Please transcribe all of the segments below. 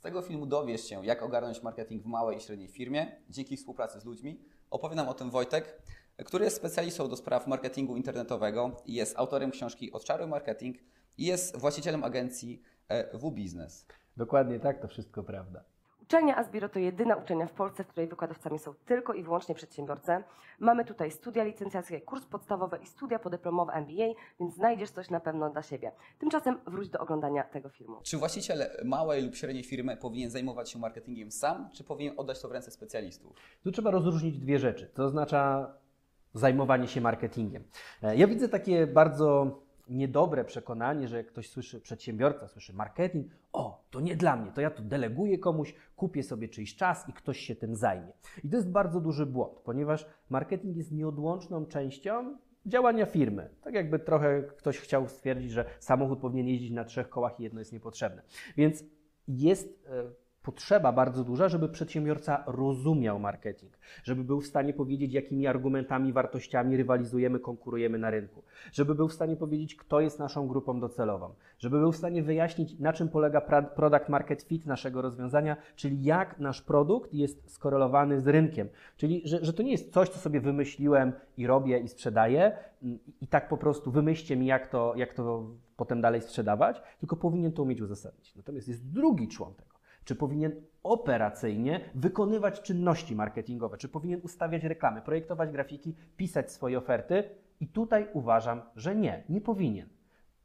Z tego filmu dowiesz się, jak ogarnąć marketing w małej i średniej firmie dzięki współpracy z ludźmi. Opowie nam o tym Wojtek, który jest specjalistą do spraw marketingu internetowego i jest autorem książki Odczaruj Marketing i jest właścicielem agencji e, W-Biznes. Dokładnie tak, to wszystko prawda. Uczelnia Asbiro to jedyna uczelnia w Polsce, w której wykładowcami są tylko i wyłącznie przedsiębiorcy. Mamy tutaj studia licencjackie, kurs podstawowy i studia podyplomowe MBA, więc znajdziesz coś na pewno dla siebie. Tymczasem wróć do oglądania tego filmu. Czy właściciel małej lub średniej firmy powinien zajmować się marketingiem sam, czy powinien oddać to w ręce specjalistów? Tu trzeba rozróżnić dwie rzeczy. To oznacza zajmowanie się marketingiem. E, Ja widzę takie bardzo niedobre przekonanie, że jak ktoś słyszy przedsiębiorca, słyszy marketing, o, to nie dla mnie, to ja to deleguję komuś, kupię sobie czyjś czas i ktoś się tym zajmie. I to jest bardzo duży błąd, ponieważ marketing jest nieodłączną częścią działania firmy. Tak jakby trochę ktoś chciał stwierdzić, że samochód powinien jeździć na trzech kołach i jedno jest niepotrzebne. Więc jest e, potrzeba bardzo duża, żeby przedsiębiorca rozumiał marketing, żeby był w stanie powiedzieć, jakimi argumentami, wartościami rywalizujemy, konkurujemy na rynku, żeby był w stanie powiedzieć, kto jest naszą grupą docelową, żeby był w stanie wyjaśnić, na czym polega product market fit naszego rozwiązania, czyli jak nasz produkt jest skorelowany z rynkiem. Czyli, że, że to nie jest coś, co sobie wymyśliłem i robię i sprzedaję mm, i tak po prostu wymyślcie mi, jak to, jak to potem dalej sprzedawać, tylko powinien to umieć uzasadnić. Natomiast jest drugi człon tego. Czy powinien operacyjnie wykonywać czynności marketingowe? Czy powinien ustawiać reklamy, projektować grafiki, pisać swoje oferty? I tutaj uważam, że nie, nie powinien.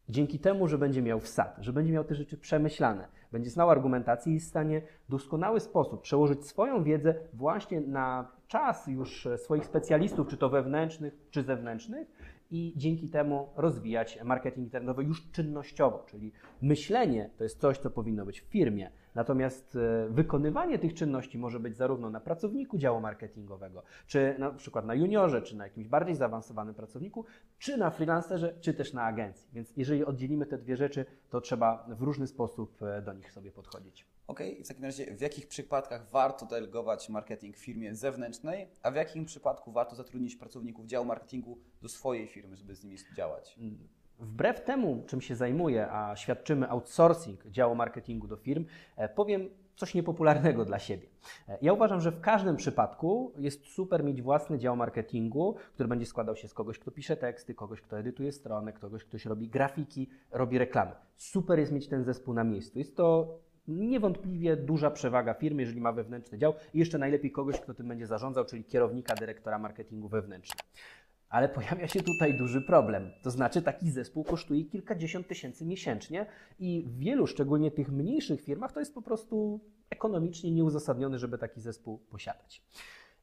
Dzięki temu, że będzie miał wsad, że będzie miał te rzeczy przemyślane, będzie znał argumentację i jest w stanie w doskonały sposób przełożyć swoją wiedzę właśnie na czas już swoich specjalistów, czy to wewnętrznych, czy zewnętrznych, i dzięki temu rozwijać marketing internetowy już czynnościowo, czyli myślenie to jest coś, co powinno być w firmie, natomiast e, wykonywanie tych czynności może być zarówno na pracowniku działu marketingowego, czy na przykład na juniorze, czy na jakimś bardziej zaawansowanym pracowniku, czy na freelancerze, czy też na agencji. Więc jeżeli oddzielimy te dwie rzeczy, to trzeba w różny sposób e, do nich sobie podchodzić. Ok, w takim razie w jakich przypadkach warto delegować marketing w firmie zewnętrznej, a w jakim przypadku warto zatrudnić pracowników działu marketingu do swojej firmy, żeby z nimi działać? Wbrew temu, czym się zajmuję, a świadczymy outsourcing działu marketingu do firm, e, powiem coś niepopularnego dla siebie. E, Ja uważam, że w każdym przypadku jest super mieć własny dział marketingu, który będzie składał się z kogoś, kto pisze teksty, kogoś, kto edytuje stronę, kogoś, ktoś robi grafiki, robi reklamy. Super jest mieć ten zespół na miejscu. Jest to niewątpliwie duża przewaga firmy, jeżeli ma wewnętrzny dział i jeszcze najlepiej kogoś, kto tym będzie zarządzał, czyli kierownika, dyrektora marketingu wewnętrznego. Ale pojawia się tutaj duży problem. To znaczy, taki zespół kosztuje kilkadziesiąt tysięcy miesięcznie i w wielu, szczególnie tych mniejszych firmach, to jest po prostu ekonomicznie nieuzasadnione, żeby taki zespół posiadać.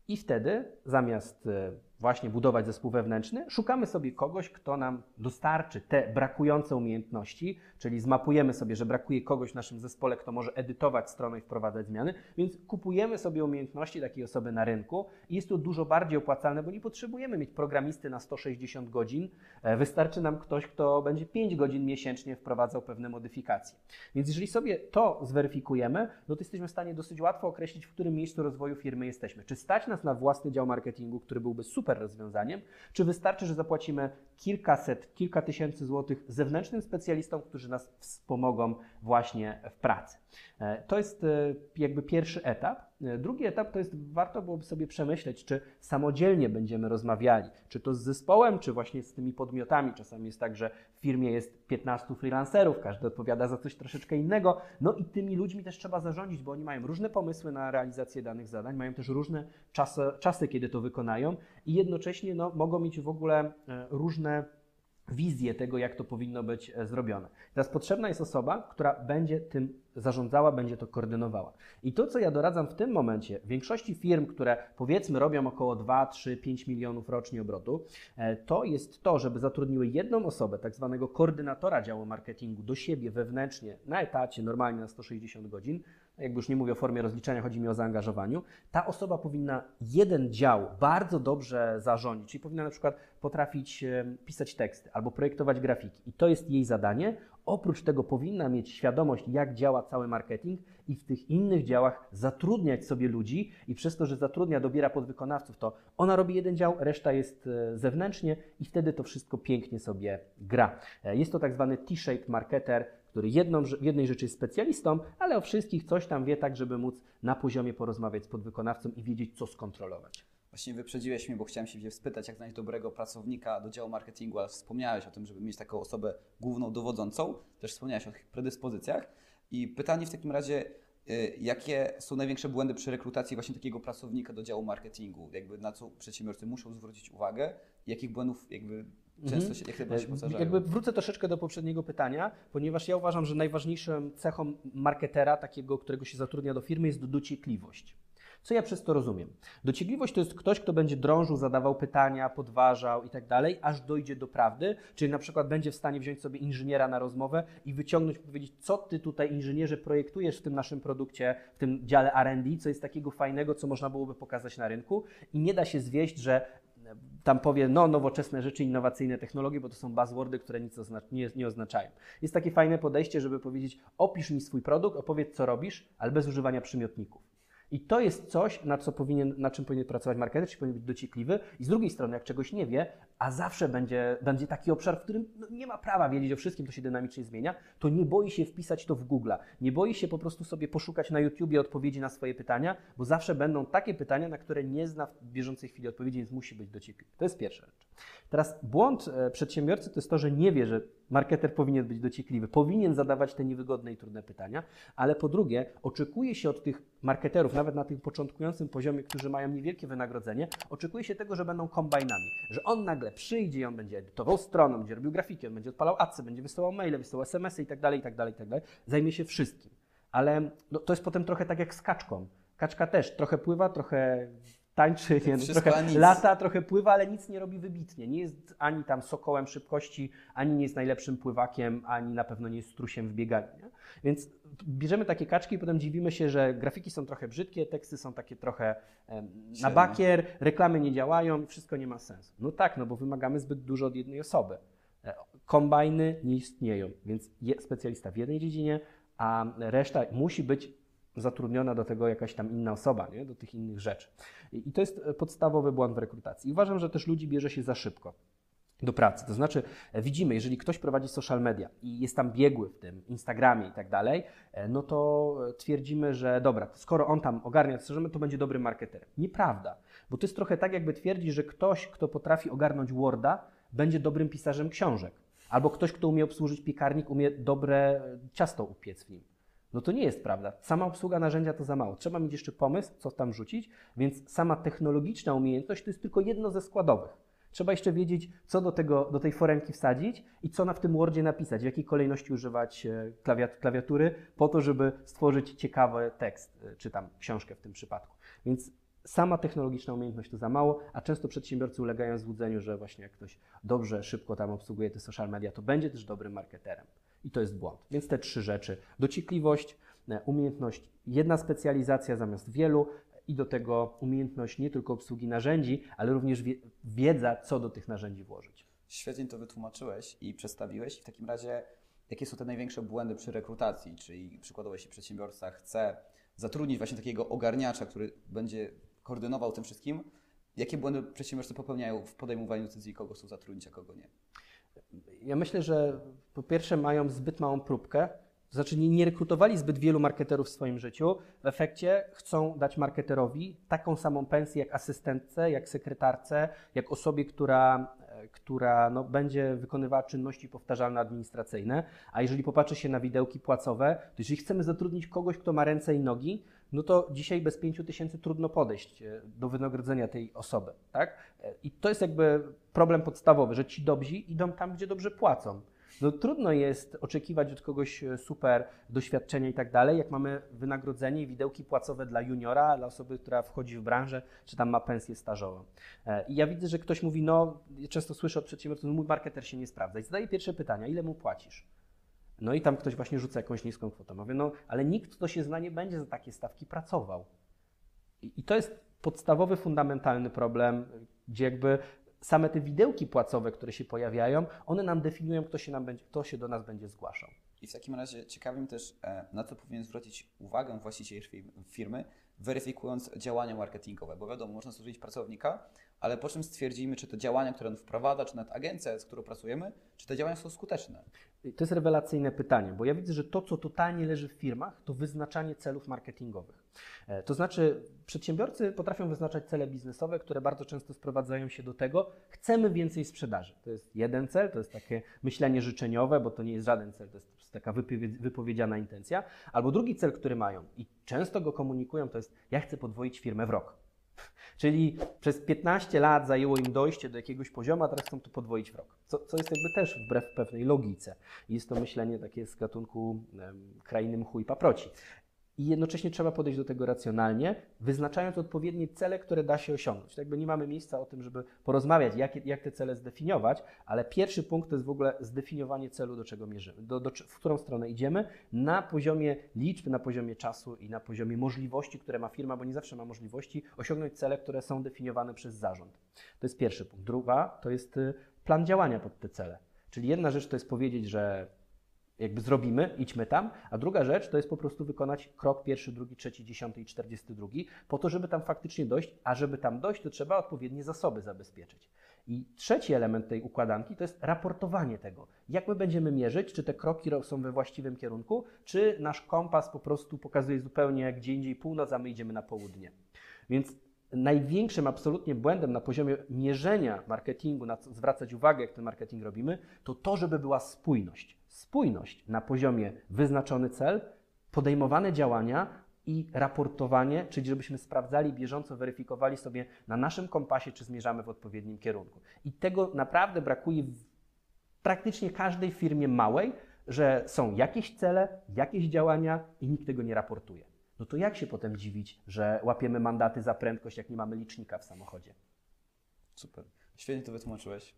I wtedy, zamiast e, właśnie budować zespół wewnętrzny, szukamy sobie kogoś, kto nam dostarczy te brakujące umiejętności, czyli zmapujemy sobie, że brakuje kogoś w naszym zespole, kto może edytować stronę i wprowadzać zmiany, więc kupujemy sobie umiejętności takiej osoby na rynku i jest to dużo bardziej opłacalne, bo nie potrzebujemy mieć programisty na 160 godzin, E, wystarczy nam ktoś, kto będzie 5 godzin miesięcznie wprowadzał pewne modyfikacje. Więc jeżeli sobie to zweryfikujemy, no to jesteśmy w stanie dosyć łatwo określić, w którym miejscu rozwoju firmy jesteśmy. Czy stać nas na własny dział marketingu, który byłby super rozwiązaniem, czy wystarczy, że zapłacimy kilkaset, kilka tysięcy złotych zewnętrznym specjalistom, którzy nas wspomogą właśnie w pracy. E, To jest e, jakby pierwszy etap. E, Drugi etap to jest, warto byłoby sobie przemyśleć, czy samodzielnie będziemy rozmawiali, czy to z zespołem, czy właśnie z tymi podmiotami. Czasami jest tak, że w firmie jest 15 freelancerów, każdy odpowiada za coś troszeczkę innego. No i tymi ludźmi też trzeba zarządzić, bo oni mają różne pomysły na realizację danych zadań, mają też różne czasy, czasy kiedy to wykonają i jednocześnie no, mogą mieć w ogóle e, różne wizję tego, jak to powinno być e, zrobione. Teraz potrzebna jest osoba, która będzie tym zarządzała, będzie to koordynowała. I to, co ja doradzam w tym momencie, większości firm, które powiedzmy robią około 2, 3, 5 milionów rocznie obrotu, e, to jest to, żeby zatrudniły jedną osobę, tak zwanego koordynatora działu marketingu do siebie wewnętrznie, na etacie, normalnie na 160 godzin, jakby już nie mówię o formie rozliczenia, chodzi mi o zaangażowaniu, ta osoba powinna jeden dział bardzo dobrze zarządzić, czyli powinna na przykład potrafić pisać teksty albo projektować grafiki i to jest jej zadanie. Oprócz tego powinna mieć świadomość, jak działa cały marketing i w tych innych działach zatrudniać sobie ludzi i przez to, że zatrudnia, dobiera podwykonawców, to ona robi jeden dział, reszta jest e, zewnętrznie i wtedy to wszystko pięknie sobie gra. E, Jest to tak zwany T-shaped marketer, który jedną, w jednej rzeczy jest specjalistą, ale o wszystkich coś tam wie tak, żeby móc na poziomie porozmawiać z podwykonawcą i wiedzieć, co skontrolować. Właśnie wyprzedziłeś mnie, bo chciałem się spytać, jak znaleźć dobrego pracownika do działu marketingu, ale wspomniałeś o tym, żeby mieć taką osobę główną dowodzącą. Też wspomniałeś o tych predyspozycjach. I pytanie w takim razie, y, jakie są największe błędy przy rekrutacji właśnie takiego pracownika do działu marketingu? Jakby na co przedsiębiorcy muszą zwrócić uwagę? Jakich błędów jakby często się, jak się mhm. powtarzają? Jakby wrócę troszeczkę do poprzedniego pytania, ponieważ ja uważam, że najważniejszą cechą marketera, takiego, którego się zatrudnia do firmy, jest dociekliwość. Co ja przez to rozumiem? Dociekliwość to jest ktoś, kto będzie drążył, zadawał pytania, podważał i tak dalej, aż dojdzie do prawdy, czyli na przykład będzie w stanie wziąć sobie inżyniera na rozmowę i wyciągnąć, powiedzieć, co ty tutaj inżynierze projektujesz w tym naszym produkcie, w tym dziale R&D, co jest takiego fajnego, co można byłoby pokazać na rynku i nie da się zwieść, że tam powie, no, nowoczesne rzeczy, innowacyjne technologie, bo to są buzzwordy, które nic nie, nie oznaczają. Jest takie fajne podejście, żeby powiedzieć, opisz mi swój produkt, opowiedz, co robisz, ale bez używania przymiotników. I to jest coś, na, co powinien, na czym powinien pracować marketer, czyli powinien być dociekliwy. I z drugiej strony, jak czegoś nie wie, a zawsze będzie, będzie taki obszar, w którym no, nie ma prawa wiedzieć o wszystkim, to się dynamicznie zmienia, to nie boi się wpisać to w Google. Nie boi się po prostu sobie poszukać na YouTubie odpowiedzi na swoje pytania, bo zawsze będą takie pytania, na które nie zna w bieżącej chwili odpowiedzi, więc musi być dociekliwy. To jest pierwsza rzecz. Teraz błąd e, przedsiębiorcy to jest to, że nie wie, że marketer powinien być dociekliwy, powinien zadawać te niewygodne i trudne pytania, ale po drugie, oczekuje się od tych marketerów, nawet na tym początkującym poziomie, którzy mają niewielkie wynagrodzenie, oczekuje się tego, że będą kombajnami, że on nagle przyjdzie i on będzie edytował stronę, będzie robił grafiki, on będzie odpalał adsy, będzie wysyłał maile, wysyłał smsy i tak dalej, i tak dalej, i tak. Zajmie się wszystkim. Ale no, to jest potem trochę tak jak z kaczką. Kaczka też trochę pływa, trochę tańczy, nie, no, trochę lata, trochę pływa, ale nic nie robi wybitnie. Nie jest ani tam sokołem szybkości, ani nie jest najlepszym pływakiem, ani na pewno nie jest strusiem w bieganiu. Nie? Więc bierzemy takie kaczki i potem dziwimy się, że grafiki są trochę brzydkie, teksty są takie trochę na bakier, reklamy nie działają i wszystko nie ma sensu. No tak, no bo wymagamy zbyt dużo od jednej osoby. E, kombajny nie istnieją, więc specjalista w jednej dziedzinie, a reszta musi być zatrudniona do tego jakaś tam inna osoba, nie? do tych innych rzeczy. I to jest podstawowy błąd w rekrutacji. Uważam, że też ludzi bierze się za szybko do pracy. To znaczy, e, widzimy, jeżeli ktoś prowadzi social media i jest tam biegły w tym Instagramie i tak dalej, e, no to twierdzimy, że dobra, skoro on tam ogarnia to, to będzie dobrym marketerem. Nieprawda, bo to jest trochę tak, jakby twierdzić, że ktoś, kto potrafi ogarnąć Worda, będzie dobrym pisarzem książek. Albo ktoś, kto umie obsłużyć piekarnik, umie dobre ciasto upiec w nim. No to nie jest prawda. Sama obsługa narzędzia to za mało. Trzeba mieć jeszcze pomysł, co tam rzucić, więc sama technologiczna umiejętność to jest tylko jedno ze składowych. Trzeba jeszcze wiedzieć, co do, tego, do tej foremki wsadzić i co na w tym Wordzie napisać, w jakiej kolejności używać e, klawiatury, po to, żeby stworzyć ciekawy tekst, e, czy tam książkę w tym przypadku. Więc sama technologiczna umiejętność to za mało, a często przedsiębiorcy ulegają złudzeniu, że właśnie jak ktoś dobrze, szybko tam obsługuje te social media, to będzie też dobrym marketerem. I to jest błąd. Więc te trzy rzeczy: dociekliwość, e, umiejętność, jedna specjalizacja zamiast wielu i do tego umiejętność nie tylko obsługi narzędzi, ale również wiedza, co do tych narzędzi włożyć. Świetnie to wytłumaczyłeś i przedstawiłeś. W takim razie, jakie są te największe błędy przy rekrutacji? Czyli przykładowo, jeśli przedsiębiorca chce zatrudnić właśnie takiego ogarniacza, który będzie koordynował tym wszystkim, jakie błędy przedsiębiorcy popełniają w podejmowaniu decyzji, kogo chcą zatrudnić, a kogo nie? Ja myślę, że po pierwsze mają zbyt małą próbkę, to znaczy nie, nie rekrutowali zbyt wielu marketerów w swoim życiu. W efekcie chcą dać marketerowi taką samą pensję jak asystentce, jak sekretarce, jak osobie, która, e, która no, będzie wykonywała czynności powtarzalne administracyjne. A jeżeli popatrzy się na widełki płacowe, to jeżeli chcemy zatrudnić kogoś, kto ma ręce i nogi, no to dzisiaj bez 5 tysięcy trudno podejść e, do wynagrodzenia tej osoby. Tak? E, I to jest jakby problem podstawowy, że ci dobrzy idą tam, gdzie dobrze płacą. No, trudno jest oczekiwać od kogoś e, super doświadczenia i tak dalej, jak mamy wynagrodzenie i widełki płacowe dla juniora, dla osoby, która wchodzi w branżę, czy tam ma pensję stażową. I ja widzę, że ktoś mówi, no, często słyszę od przedsiębiorców, no mój marketer się nie sprawdza. I zadaję pierwsze pytanie, ile mu płacisz? No i tam ktoś właśnie rzuca jakąś niską kwotę. Mówię, no ale nikt, kto się zna, nie będzie za takie stawki pracował. I, I to jest podstawowy, fundamentalny problem, gdzie jakby same te widełki płacowe, które się pojawiają, one nam definiują, kto się, nam będzie, kto się do nas będzie zgłaszał. I w takim razie ciekawym też, e, na co powinien zwrócić uwagę właściciel firmy, weryfikując działania marketingowe, bo wiadomo, można zatrudnić pracownika, ale po czym stwierdzimy, czy te działania, które on wprowadza, czy nawet agencja, z którą pracujemy, czy te działania są skuteczne. To jest rewelacyjne pytanie, bo ja widzę, że to, co totalnie leży w firmach, to wyznaczanie celów marketingowych. E, to znaczy, przedsiębiorcy potrafią wyznaczać cele biznesowe, które bardzo często sprowadzają się do tego, chcemy więcej sprzedaży. To jest jeden cel, to jest takie myślenie życzeniowe, bo to nie jest żaden cel, to jest taka wypowiedziana intencja. Albo drugi cel, który mają i często go komunikują, to jest ja chcę podwoić firmę w rok. Czyli przez 15 lat zajęło im dojście do jakiegoś poziomu, a teraz chcą to podwoić w rok. Co, co jest jakby też wbrew pewnej logice. Jest to myślenie takie z gatunku um, krainy mchu i paproci i jednocześnie trzeba podejść do tego racjonalnie, wyznaczając odpowiednie cele, które da się osiągnąć. Tak jakby nie mamy miejsca o tym, żeby porozmawiać, jak, jak te cele zdefiniować, ale pierwszy punkt to jest w ogóle zdefiniowanie celu, do czego mierzymy, do, do, w którą stronę idziemy, na poziomie liczb, na poziomie czasu i na poziomie możliwości, które ma firma, bo nie zawsze ma możliwości osiągnąć cele, które są definiowane przez zarząd. To jest pierwszy punkt. Druga to jest y, plan działania pod te cele. Czyli jedna rzecz to jest powiedzieć, że jakby zrobimy, idźmy tam, a druga rzecz to jest po prostu wykonać krok pierwszy, drugi, trzeci, dziesiąty i czterdziesty drugi, po to, żeby tam faktycznie dojść, a żeby tam dojść, to trzeba odpowiednie zasoby zabezpieczyć. I trzeci element tej układanki to jest raportowanie tego. Jak my będziemy mierzyć, czy te kroki są we właściwym kierunku, czy nasz kompas po prostu pokazuje zupełnie gdzie indziej północ, a my idziemy na południe. Więc największym absolutnie błędem na poziomie mierzenia marketingu, na co zwracać uwagę, jak ten marketing robimy, to to, żeby była spójność. Spójność na poziomie wyznaczony cel, podejmowane działania i raportowanie, czyli żebyśmy sprawdzali, bieżąco weryfikowali sobie na naszym kompasie, czy zmierzamy w odpowiednim kierunku. I tego naprawdę brakuje w praktycznie każdej firmie małej, że są jakieś cele, jakieś działania i nikt tego nie raportuje no to jak się potem dziwić, że łapiemy mandaty za prędkość, jak nie mamy licznika w samochodzie? Super. Świetnie to wytłumaczyłeś.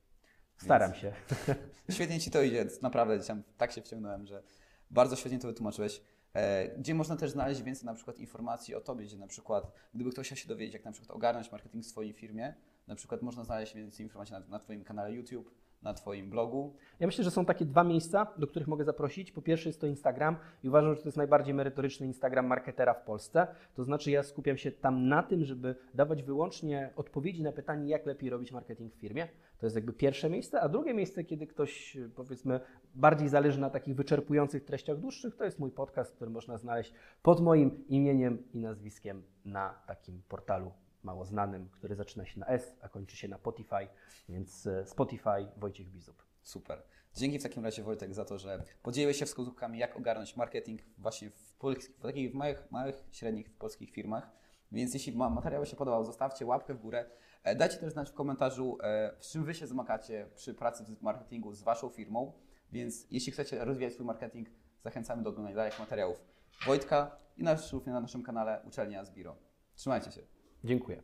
Staram Więc... się. Świetnie ci to idzie. Naprawdę dzisiaj tak się wciągnąłem, że bardzo świetnie to wytłumaczyłeś. E, gdzie można też znaleźć więcej na przykład informacji o tobie, gdzie na przykład, gdyby ktoś chciał się dowiedzieć, jak na przykład ogarnąć marketing w swojej firmie, na przykład można znaleźć więcej informacji na, na Twoim kanale YouTube, na Twoim blogu? Ja myślę, że są takie dwa miejsca, do których mogę zaprosić. Po pierwsze jest to Instagram i uważam, że to jest najbardziej merytoryczny Instagram marketera w Polsce. To znaczy ja skupiam się tam na tym, żeby dawać wyłącznie odpowiedzi na pytanie, jak lepiej robić marketing w firmie. To jest jakby pierwsze miejsce, a drugie miejsce, kiedy ktoś powiedzmy bardziej zależy na takich wyczerpujących treściach dłuższych, to jest mój podcast, który można znaleźć pod moim imieniem i nazwiskiem na takim portalu mało znanym, który zaczyna się na S, a kończy się na Spotify, więc e, Spotify Wojciech Bizub. Super. Dzięki w takim razie Wojtek za to, że podzieliłeś się wskazówkami, jak ogarnąć marketing właśnie w, polskich, w takich małych, małych, średnich polskich firmach. Więc jeśli materiał się podobał, zostawcie łapkę w górę. E, dajcie też znać w komentarzu, e, z czym Wy się zmagacie przy pracy w marketingu z Waszą firmą. Więc jeśli chcecie rozwijać swój marketing, zachęcamy do oglądania dalszych materiałów Wojtka i na, na naszym kanale Uczelnia Zbiro. Trzymajcie się. Dziękuję.